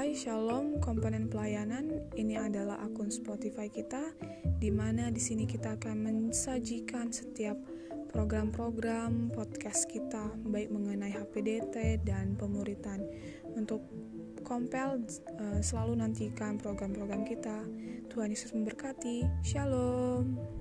Hai, Shalom komponen pelayanan. Ini adalah akun Spotify kita di mana di sini kita akan mensajikan setiap program-program podcast kita baik mengenai HPDT dan pemuritan. Untuk kompel eh, selalu nantikan program-program kita. Tuhan Yesus memberkati. Shalom.